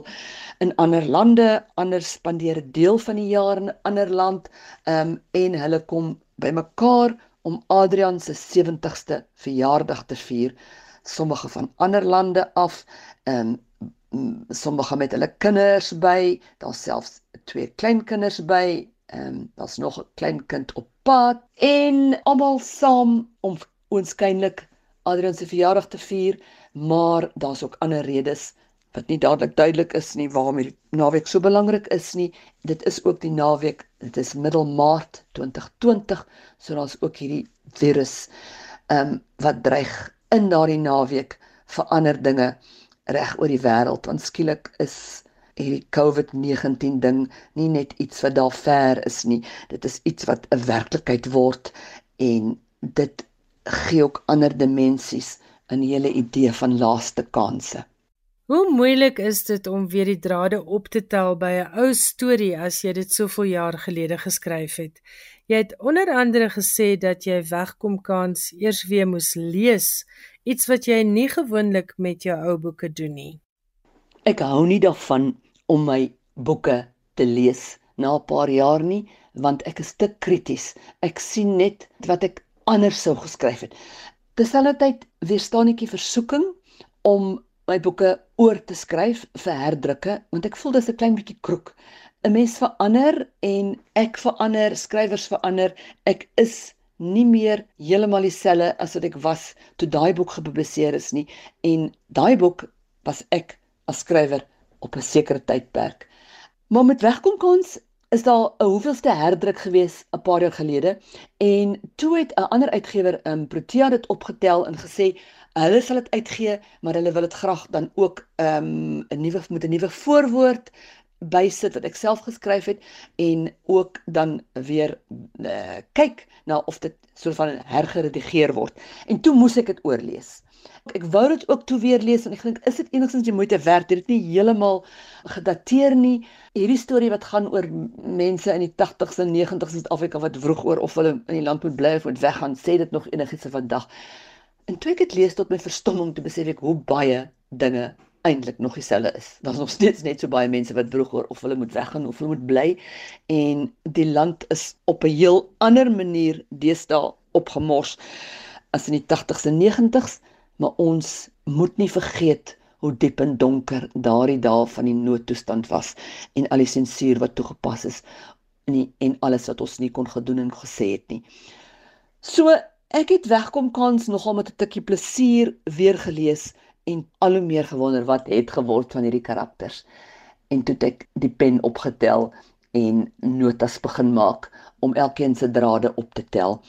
in ander lande, ander spandeer 'n deel van die jaar in 'n ander land, ehm um, en hulle kom bymekaar om Adrian se 70ste verjaardag te vier. Sommige van ander lande af, ehm um, sommige met hulle kinders by, daar's selfs twee kleinkinders by, ehm um, daar's nog 'n klein kind op pad en almal saam om oënskynlik Adrian se verjaardag te vier, maar daar's ook ander redes wat nie dadelik duidelik is nie waarom hierdie naweek so belangrik is nie. Dit is ook die naweek, dit is middel Maart 2020, so daar's ook hierdie virus ehm um, wat dreig in daardie naweek verander dinge reg oor die wêreld. Want skielik is hierdie COVID-19 ding nie net iets wat daar ver is nie. Dit is iets wat 'n werklikheid word en dit gee ook ander dimensies in die hele idee van laaste kansse. Hoe moeilik is dit om weer die drade op te tel by 'n ou storie as jy dit soveel jaar gelede geskryf het? Jy het onder andere gesê dat jy wegkom kans eers weer moes lees, iets wat jy nie gewoonlik met jou ou boeke doen nie. Ek hou nie daarvan om my boeke te lees na 'n paar jaar nie, want ek is te krities. Ek sien net wat ek anders sou geskryf het. Terselfdertyd weerstaan ek die versoeking om my boeke oor te skryf vir herdrukke want ek voel dis 'n klein bietjie kroek. 'n Mens verander en ek verander, skrywers verander. Ek is nie meer heeltemal dieselfde as wat ek was toe daai boek gepubliseer is nie en daai boek was ek as skrywer op 'n sekere tydperk. Maar met wegkom kans is daar 'n hoeveelste herdruk gewees 'n paar jaar gelede en toe het 'n ander uitgewer in um, Protea dit opgetel en gesê hulle sal dit uitgee, maar hulle wil dit graag dan ook 'n um, nuwe met 'n nuwe voorwoord bysit wat ek self geskryf het en ook dan weer uh, kyk na of dit so van hergeredigeer word. En toe moes ek dit oorlees. Ek wou dit ook toe weer lees en ek dink is dit enigstens die moeite werd? Dit het nie heeltemal gedateer nie. Hierdie storie wat gaan oor mense in die 80s en 90s in Suid-Afrika wat vroeg oor of hulle in die land moet bly of moet weggaan, sê dit nog enigiets van vandag. En toe ek dit lees tot my verstomming te besef ek hoe baie dinge eintlik nog dieselfde is. Daar's nog steeds net so baie mense wat vroeg oor of hulle moet weggaan of hulle moet bly en die land is op 'n heel ander manier deesdae opgemors as in die 80s en 90s maar ons moet nie vergeet hoe diep en donker daardie dae van die noodtoestand was en al die sensuur wat toegepas is en en alles wat ons nie kon gedoen en gesê het nie. So ek het wegkom kans nogal met 'n tikkie plesier weer gelees en al hoe meer gewonder wat het geword van hierdie karakters. En toe ek die pen opgetel en notas begin maak om elkeen se drade op te tel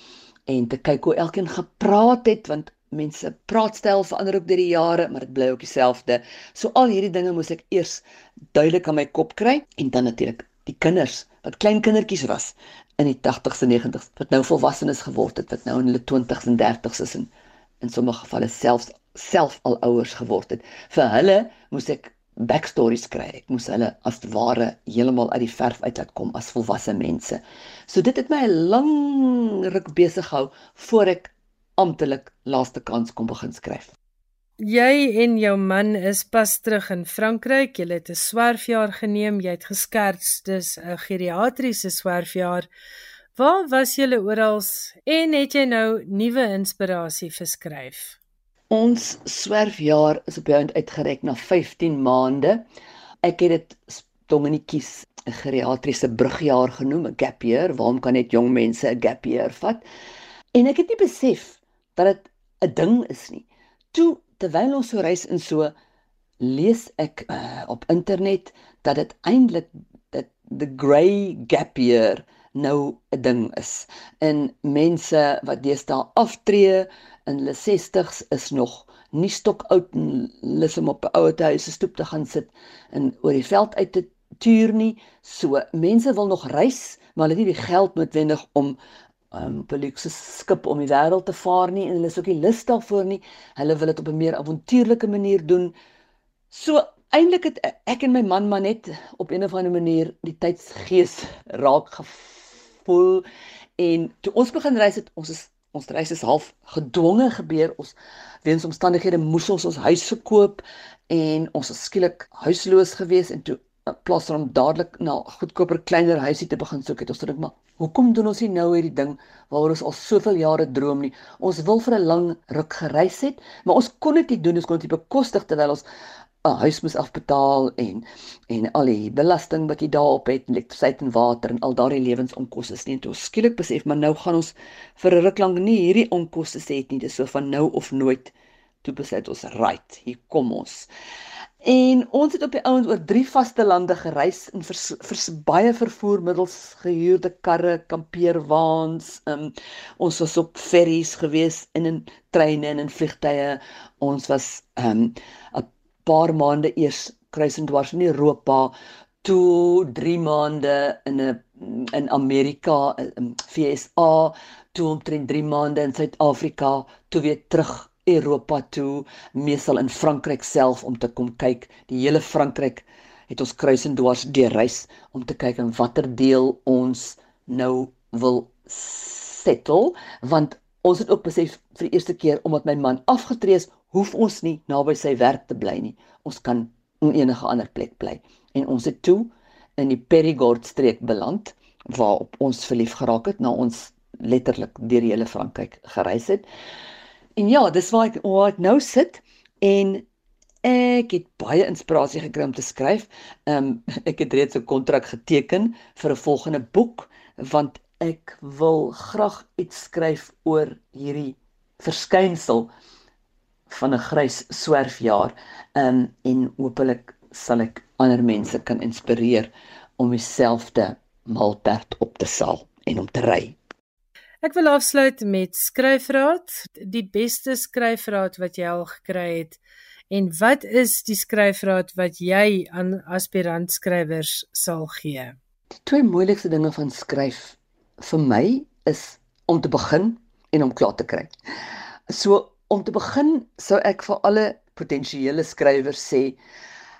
en te kyk hoe elkeen gepraat het want mense praatstyl verander ook deur die jare, maar dit bly ook dieselfde. So al hierdie dinge moes ek eers duidelik aan my kop kry en dan natuurlik die kinders wat klein kindertjies was in die 80s en 90s wat nou volwassenes geword het, wat nou in hulle 20s en 30s is en in sommige gevalle selfs self al ouers geword het. Vir hulle moes ek backstories kry. Ek moes hulle as ware heeltemal uit die verf uit laat kom as volwasse mense. So dit het my 'n lang ruk besig gehou voor ek amptelik laaste kans kom begin skryf. Jy en jou man is pas terug in Frankryk. Jy het 'n swerfjaar geneem. Jy het geskerts, dis 'n geriatriese swerfjaar. Waar was julle oral en het jy nou nuwe inspirasie verskryf? Ons swerfjaar is op jou uitgereik na 15 maande. Ek het dit dongenetjies 'n geriatriese brugjaar genoem, 'n gap year. Waarom kan net jong mense 'n gap year vat? En ek het nie besef dat dit 'n ding is nie. Toe terwyl ons so reis in so lees ek uh, op internet dat dit eintlik dat the grey gap year nou 'n ding is. En mense wat deesdae aftree in hulle 60's is nog nie stok oud en lus om op 'n ouete huis se stoep te gaan sit en oor die veld uit te tuur nie. So mense wil nog reis, maar hulle het nie die geld noodwendig om um, op 'n luukse skip om die wêreld te vaar nie en hulle is ook nie lus daarvoor nie. Hulle wil dit op 'n meer avontuurlike manier doen. So eintlik het ek en my man maar net op 'n of ander manier die tydsgees raak gevoel En toe ons begin reis het, ons is ons reis is half gedwonge gebeur. Ons weens omstandighede moes ons ons huis verkoop en ons was skielik huisloos geweest en toe in plaas van om dadelik na goedkoper kleiner huisie te begin soek het ons gedink maar hoekom doen ons nie nou hierdie ding waaroor ons al soveel jare droom nie? Ons wil vir 'n lang ruk gereis het maar ons kon dit nie doen ons kon dit bekostig terwyl ons 'n huis moes afbetaal en en al die belasting wat jy daarop het elektrisiteit en water en al daardie lewensonkoste nie. Toe skielik besef maar nou gaan ons vir 'n ruk lank nie hierdie onkoste hê nie. Dis so van nou of nooit toe besluit ons right hier kom ons En ons het op die ouens oor drie vaste lande gereis en vir vir baie vervoermiddels gehuurde karre, kampeerwaans. Um, ons was op ferries gewees en in treine en in vliegtye. Ons was 'n um, paar maande eers kruisend dwars in Europa, toe 3 maande in 'n in Amerika, in FSA, toe omtrent 3 maande in Suid-Afrika, toe weer terug Europa toe, meesal in Frankryk self om te kom kyk. Die hele Frankryk het ons kruis en dwars deur reis om te kyk in watter deel ons nou wil settle, want ons het ook besef vir die eerste keer omdat my man afgetree is, hoef ons nie naby sy werk te bly nie. Ons kan in enige ander plek bly. En ons het toe in die Périgord streek beland waar ons verlief geraak het na ons letterlik deur die hele Frankryk gereis het. En ja, dis waar ek waar ek nou sit en ek het baie inspirasie gekry om te skryf. Ehm um, ek het reeds 'n kontrak geteken vir 'n volgende boek want ek wil graag iets skryf oor hierdie verskynsel van 'n grys swerfjaar. Ehm um, en hopelik sal ek ander mense kan inspireer om dieselfde malperd op te saal en om te ry. Ek wil afsluit met skryfraad, die beste skryfraad wat jy al gekry het. En wat is die skryfraad wat jy aan aspirant skrywers sal gee? Die twee moeilikste dinge van skryf vir my is om te begin en om klaar te kry. So om te begin sou ek vir alle potensiële skrywers sê,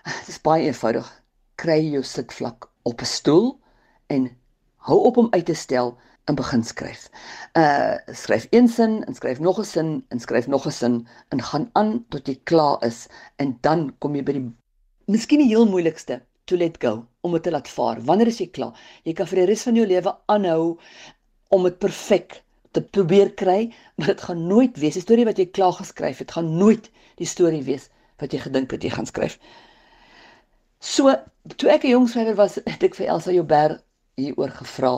dit is baie eenvoudig. Kry jou sitvlak op 'n stoel en hou op om uit te stel en begin skryf. Uh skryf een sin en skryf nog 'n sin en skryf nog 'n sin en gaan aan tot jy klaar is en dan kom jy by die miskien die heel moeilikste, to let go, om dit te laat vaar. Wanneer is jy klaar? Jy kan vir die res van jou lewe aanhou om dit perfek te probeer kry, maar dit gaan nooit wees die storie wat jy klaar geskryf het, gaan nooit die storie wees wat jy gedink het jy gaan skryf. So, toe ek 'n jong skrywer was, het ek vir Elsa Joubert hieroor gevra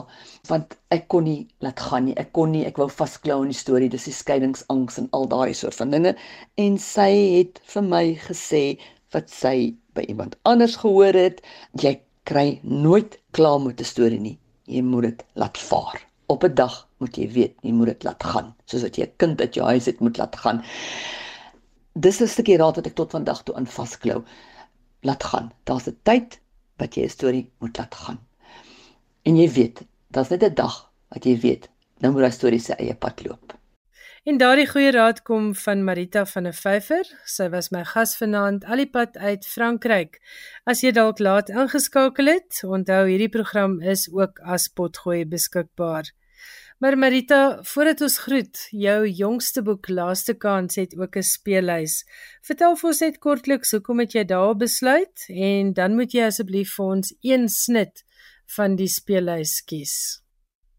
want ek kon nie laat gaan nie. Ek kon nie, ek wou vasklou in die storie, dis die skeiingsangs en al daai soort van dinge. En sy het vir my gesê wat sy by iemand anders gehoor het, jy kry nooit klaar met 'n storie nie. Jy moet dit laat vaar. Op 'n dag moet jy weet, jy moet dit laat gaan, soos wat jy 'n kind uit jou huis het moet laat gaan. Dis 'n stukkie raad wat ek tot vandag toe aan vasklou. Laat gaan. Daar's 'n tyd wat jy 'n storie moet laat gaan. En jy weet, daar's net 'n dag wat jy weet, nou moet daai storie sy eie pad loop. En daardie goeie raad kom van Marita van der Vyver. Sy was my gas vanaand al die pad uit Frankryk. As jy dalk laat ingeskakel het, onthou hierdie program is ook as potgooi beskikbaar. Maar Marita, voordat ons groet, jou jongste boek Laaste Kans het ook 'n speellys. Vertel vir ons net kortliks hoekom het jy daar besluit en dan moet jy asseblief vir ons een snit van die speellys kies.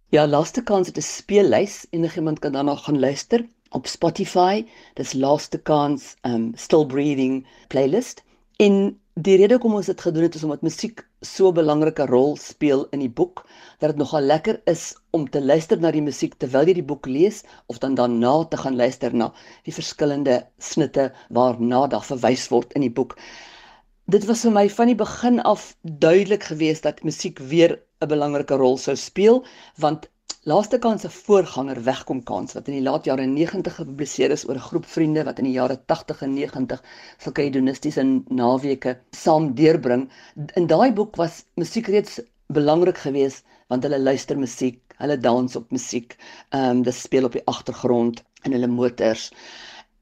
Ja, laaste kans het 'n speellys. Enigiemand kan daarna gaan luister op Spotify. Dis laaste kans um Still Breathing playlist. En die rede hoekom ons dit gedoen het is omdat musiek so 'n belangrike rol speel in die boek dat dit nogal lekker is om te luister na die musiek terwyl jy die boek lees of dan daarna te gaan luister na die verskillende snitte waarna daar verwys word in die boek dit was vir my van die begin af duidelik geweest dat musiek weer 'n belangrike rol sou speel want laaste kans 'n voorganger wegkom kans wat in die laat jare 90 gepubliseer is oor 'n groep vriende wat in die jare 80 en 90 sulke hedonistiese naweke saam deurbring. In daai boek was musiek reeds belangrik geweest want hulle luister musiek hulle dans op musiek ehm um, dit speel op die agtergrond in hulle motors.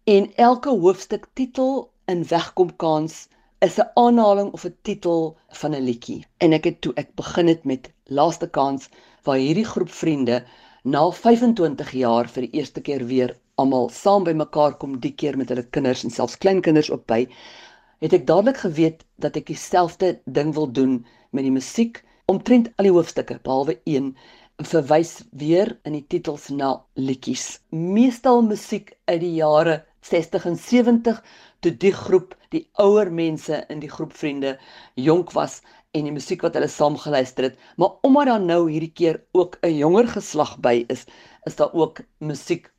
En elke hoofstuk titel in wegkom kans is 'n aanhaling of 'n titel van 'n liedjie. En ek het toe ek begin het met Laaste Kans waar hierdie groep vriende Na 25 jaar vir die eerste keer weer almal saam by mekaar kom die keer met hulle kinders en selfs kleinkinders op by, het ek dadelik geweet dat ek dieselfde ding wil doen met die musiek omtrent al die hoofstukke behalwe een verwys weer in die titels na liedjies. Meestal musiek uit die jare 60 en 70 toe die groep, die ouer mense in die groep vriende jonk was en die musiek wat hulle saam geluister het, maar omdat daar nou hierdie keer ook 'n jonger geslag by is, is daar ook musiek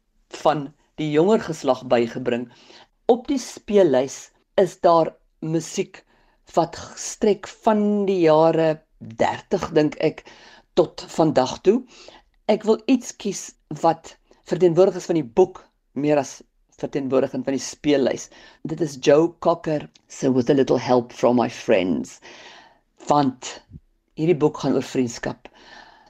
van die jonger geslag bygebring. Op die speellys is daar musiek wat strek van die jare 30 dink ek tot vandag toe. Ek wil iets kies wat verteenwoordig is van die boek meer as verteenwoordigend van die speellys. Dit is Joe Cocker se With a Little Help from My Friends. Want hierdie boek gaan oor vriendskap.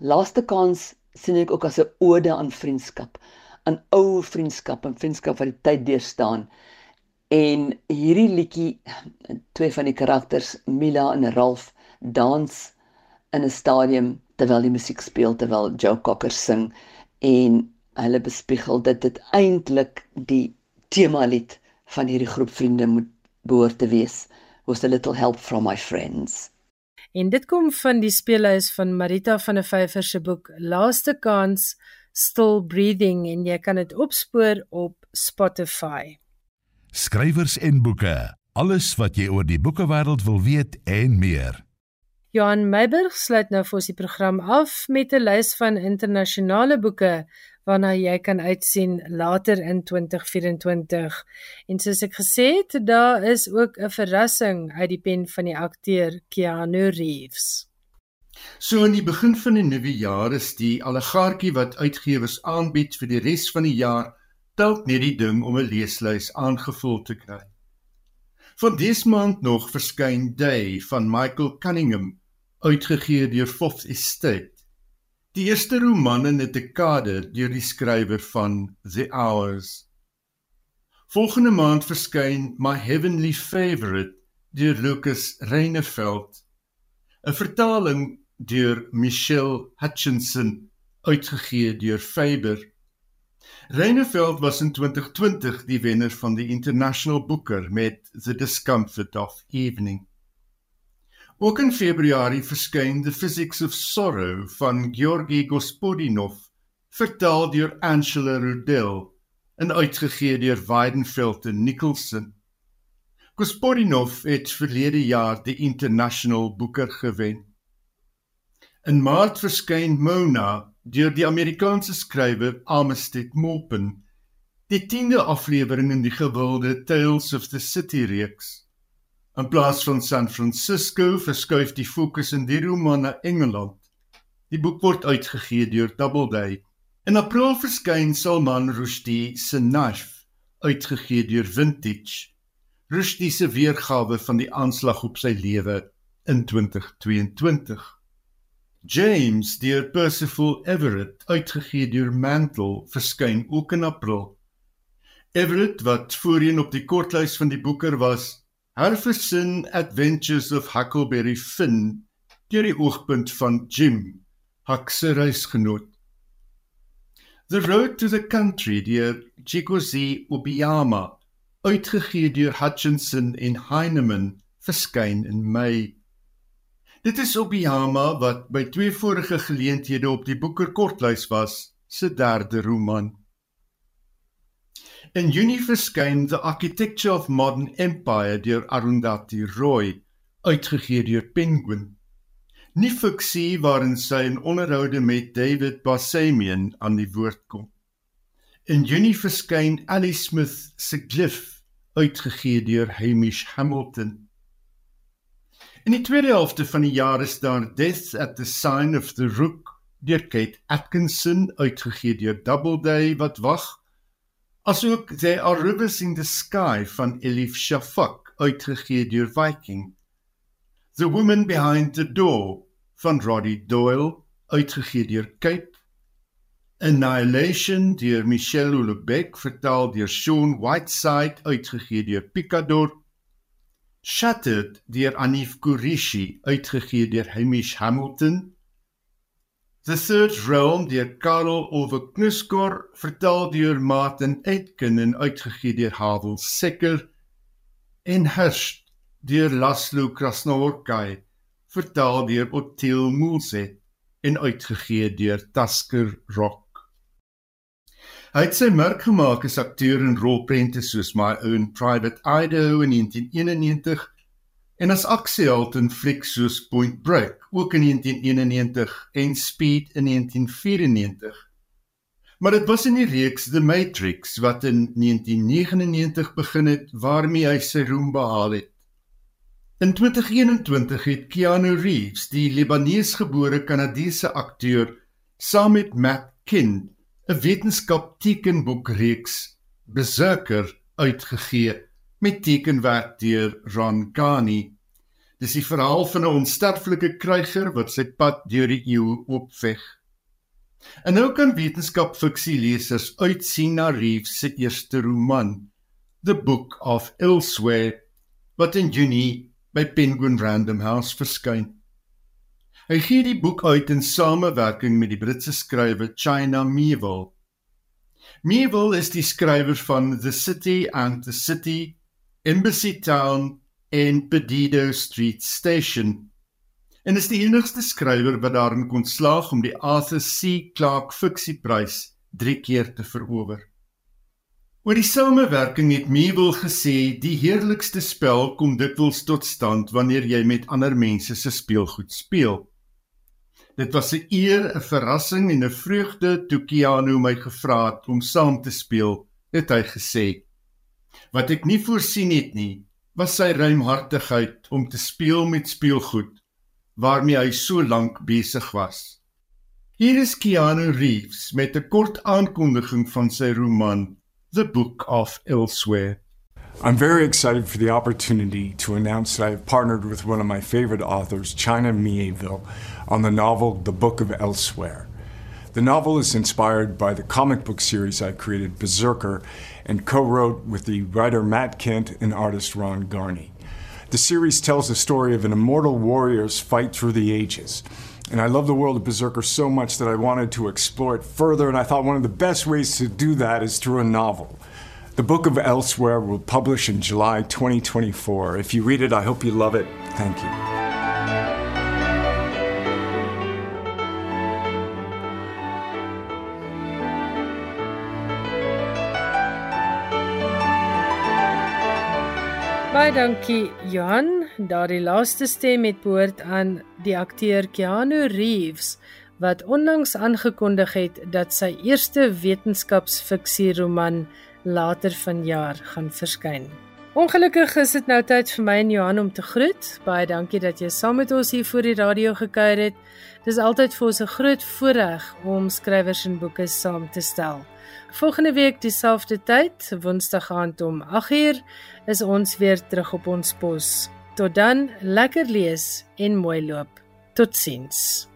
Laaste kans sien ek ook as 'n ode aan vriendskap, aan ou vriendskap en vriendskap wat die tyd deurstaan. En hierdie liedjie twee van die karakters Mila en Ralph dans in 'n stadium terwyl die musiek speel terwyl Joe Cocker sing en hulle bespiegel dit dit eintlik die tema lied van hierdie groep vriende moet behoort te wees. Was a little help from my friends. En dit kom van die speelhuis van Marita van der Vyver se boek Laaste Kans Still Breathing en jy kan dit opspoor op Spotify. Skrywers en boeke alles wat jy oor die boekewêreld wil weet en meer. Johan Meiburg sluit nou vir ons die program af met 'n lys van internasionale boeke waarna jy kan uitsien later in 2024. En soos ek gesê het, daar is ook 'n verrassing uit die pen van die akteur Keanu Reeves. So in die begin van die nuwe jaar is die allegaartjie wat uitgewers aanbied vir die res van die jaar dalk net die ding om 'n leeslys aangevul te kry. Van dese maand nog verskyn Day van Michael Cunningham, uitgegee deur Fourth Estate. Die eerste roman in 'n dekade deur die skrywer van The Hours. Volgende maand verskyn My Heavenly Favorite deur Lucas Reineveld. 'n Vertaling deur Michelle Hutchinson uitgegee deur Faber. Reineveld was in 2020 die wenner van die International Booker met The Discomfort of Evening. Ook in Februarie verskyn The Physics of Sorrow van Georgi Gospodinov, vertaal deur Angela Rudel en uitgegee deur Weidenfeld en Nicholson. Gospodinov het verlede jaar die International Booker gewen. In Maart verskyn Mona deur die Amerikaanse skrywer Armistead Maupin, die 10de aflewering in die gewilde Tales of the City reeks. In plaas van San Francisco verskuif die fokus in die roman na Engeland. Die boek word uitgegee deur Doubleday. In April verskyn Salman Rushdie se Knife, uitgegee deur Vintage. Rushdie se weergawe van die aanslag op sy lewe in 2022. James deur Percival Everett, uitgegee deur Mantle, verskyn ook in April. Everett wat voorheen op die kortlys van die boeker was, Herferson Adventures of Huckleberry Finn deur die oogpunt van Jim Huck se reisgenoot. The Road to the Country deur Chikosi Obiyama uitgegee deur Hutchinson en Heinemann verskyn in Mei. Dit is Obiyama wat by twee vorige geleenthede op die Booker kortlys was, se derde roman. In Junie verskyn The Architecture of Modern Empire deur Arundhati Roy, uitgegee deur Penguin. Nie fiksie waarin sy in onderhoude met David Bassamian aan die woord kom. In Junie verskyn Alice Smith se Glyph, uitgegee deur Hamish Hamilton. In die tweede helfte van die jaar is daar Death at the Sign of the Rook deur Kate Atkinson, uitgegee deur Doubleday wat wag asook There Are Rivers in the Sky van Elif Shafak uitgegee deur Viking. The Woman Behind the Door van Roddy Doyle uitgegee deur Cape. Annihilation deur Michelle Houellebecq vertaal deur Sean Whiteside uitgegee deur Picador. Shattered deur Anif Kurishi uitgegee deur Hamish Hamilton. The Third Realm deur Karel Ove Knuskor, vertaal deur Martin Aitken en uitgegee deur Havel Sekker en Hirsch deur Laszlo Krasnoworkai, vertaal deur Ottil Moelset en uitgegee deur Tasker Rock. Hy het sy merk gemaak as akteur in rolprente soos My Own Private Idaho in 1991 en as aksieheld in flieks soos Point Break ook in 1991 en Speed in 1994. Maar dit was in die reeks The Matrix wat in 1999 begin het waarmee hy sy roem behaal het. In 2021 het Keanu Reeves, die Libanees-gebore Kanadese akteur, saam met Matt Kint 'n wetenskap tekenboekreeks Berserker uitgegee met tekenwerk deur Ron Gani. Dis die verhaal van 'n onsterflike kryger wat sy pad deur die eeue opveg. En nou kan wetenskapfiksie lesers uitsien na Reeves se eerste roman, The Book of Elsewhere, wat in Junie by Penguin Random House verskyn. Hy gee die boek uit in samewerking met die Britse skrywer China Miéville. Miéville is die skrywer van The City and the City, Embassy Town en Pedido Street Station. En is die enigste skrywer wat daarin kon slaag om die Arthur C. Clarke Fiksieprys 3 keer te verower. Oor die samewerking het Miéville gesê die heerlikste spel kom dikwels tot stand wanneer jy met ander mense se speelgoed speel. Dit was 'n eer, 'n verrassing en 'n vreugde toe Keanu my gevra het om saam te speel, het hy gesê. Wat ek nie voorsien het nie, was sy ruimhartigheid om te speel met speelgoed waarmee hy so lank besig was. Hier is Keanu Reeves met 'n kort aankondiging van sy roman The Book of Elsewhere. I'm very excited for the opportunity to announce that I have partnered with one of my favorite authors, China Mieville, on the novel The Book of Elsewhere. The novel is inspired by the comic book series I created, Berserker, and co wrote with the writer Matt Kent and artist Ron Garney. The series tells the story of an immortal warrior's fight through the ages. And I love the world of Berserker so much that I wanted to explore it further, and I thought one of the best ways to do that is through a novel. The Book of Elsewhere will publish in July 2024. If you read it, I hope you love it. Thank you. Baie dankie Johan. Daardie laaste stem het behoort aan die akteur Keanu Reeves wat onlangs aangekondig het dat sy eerste wetenskapsfiksie roman later vanjaar gaan verskyn. Ongelukkig is dit nou tyd vir my en Johan om te groet. Baie dankie dat jy saam met ons hier voor die radio gekuier het. Dis altyd vir ons 'n groot voorreg om skrywers en boeke saam te stel. Volgende week dieselfde tyd, Woensdag aand om 8uur, is ons weer terug op ons pos. Tot dan, lekker lees en mooi loop. Totsiens.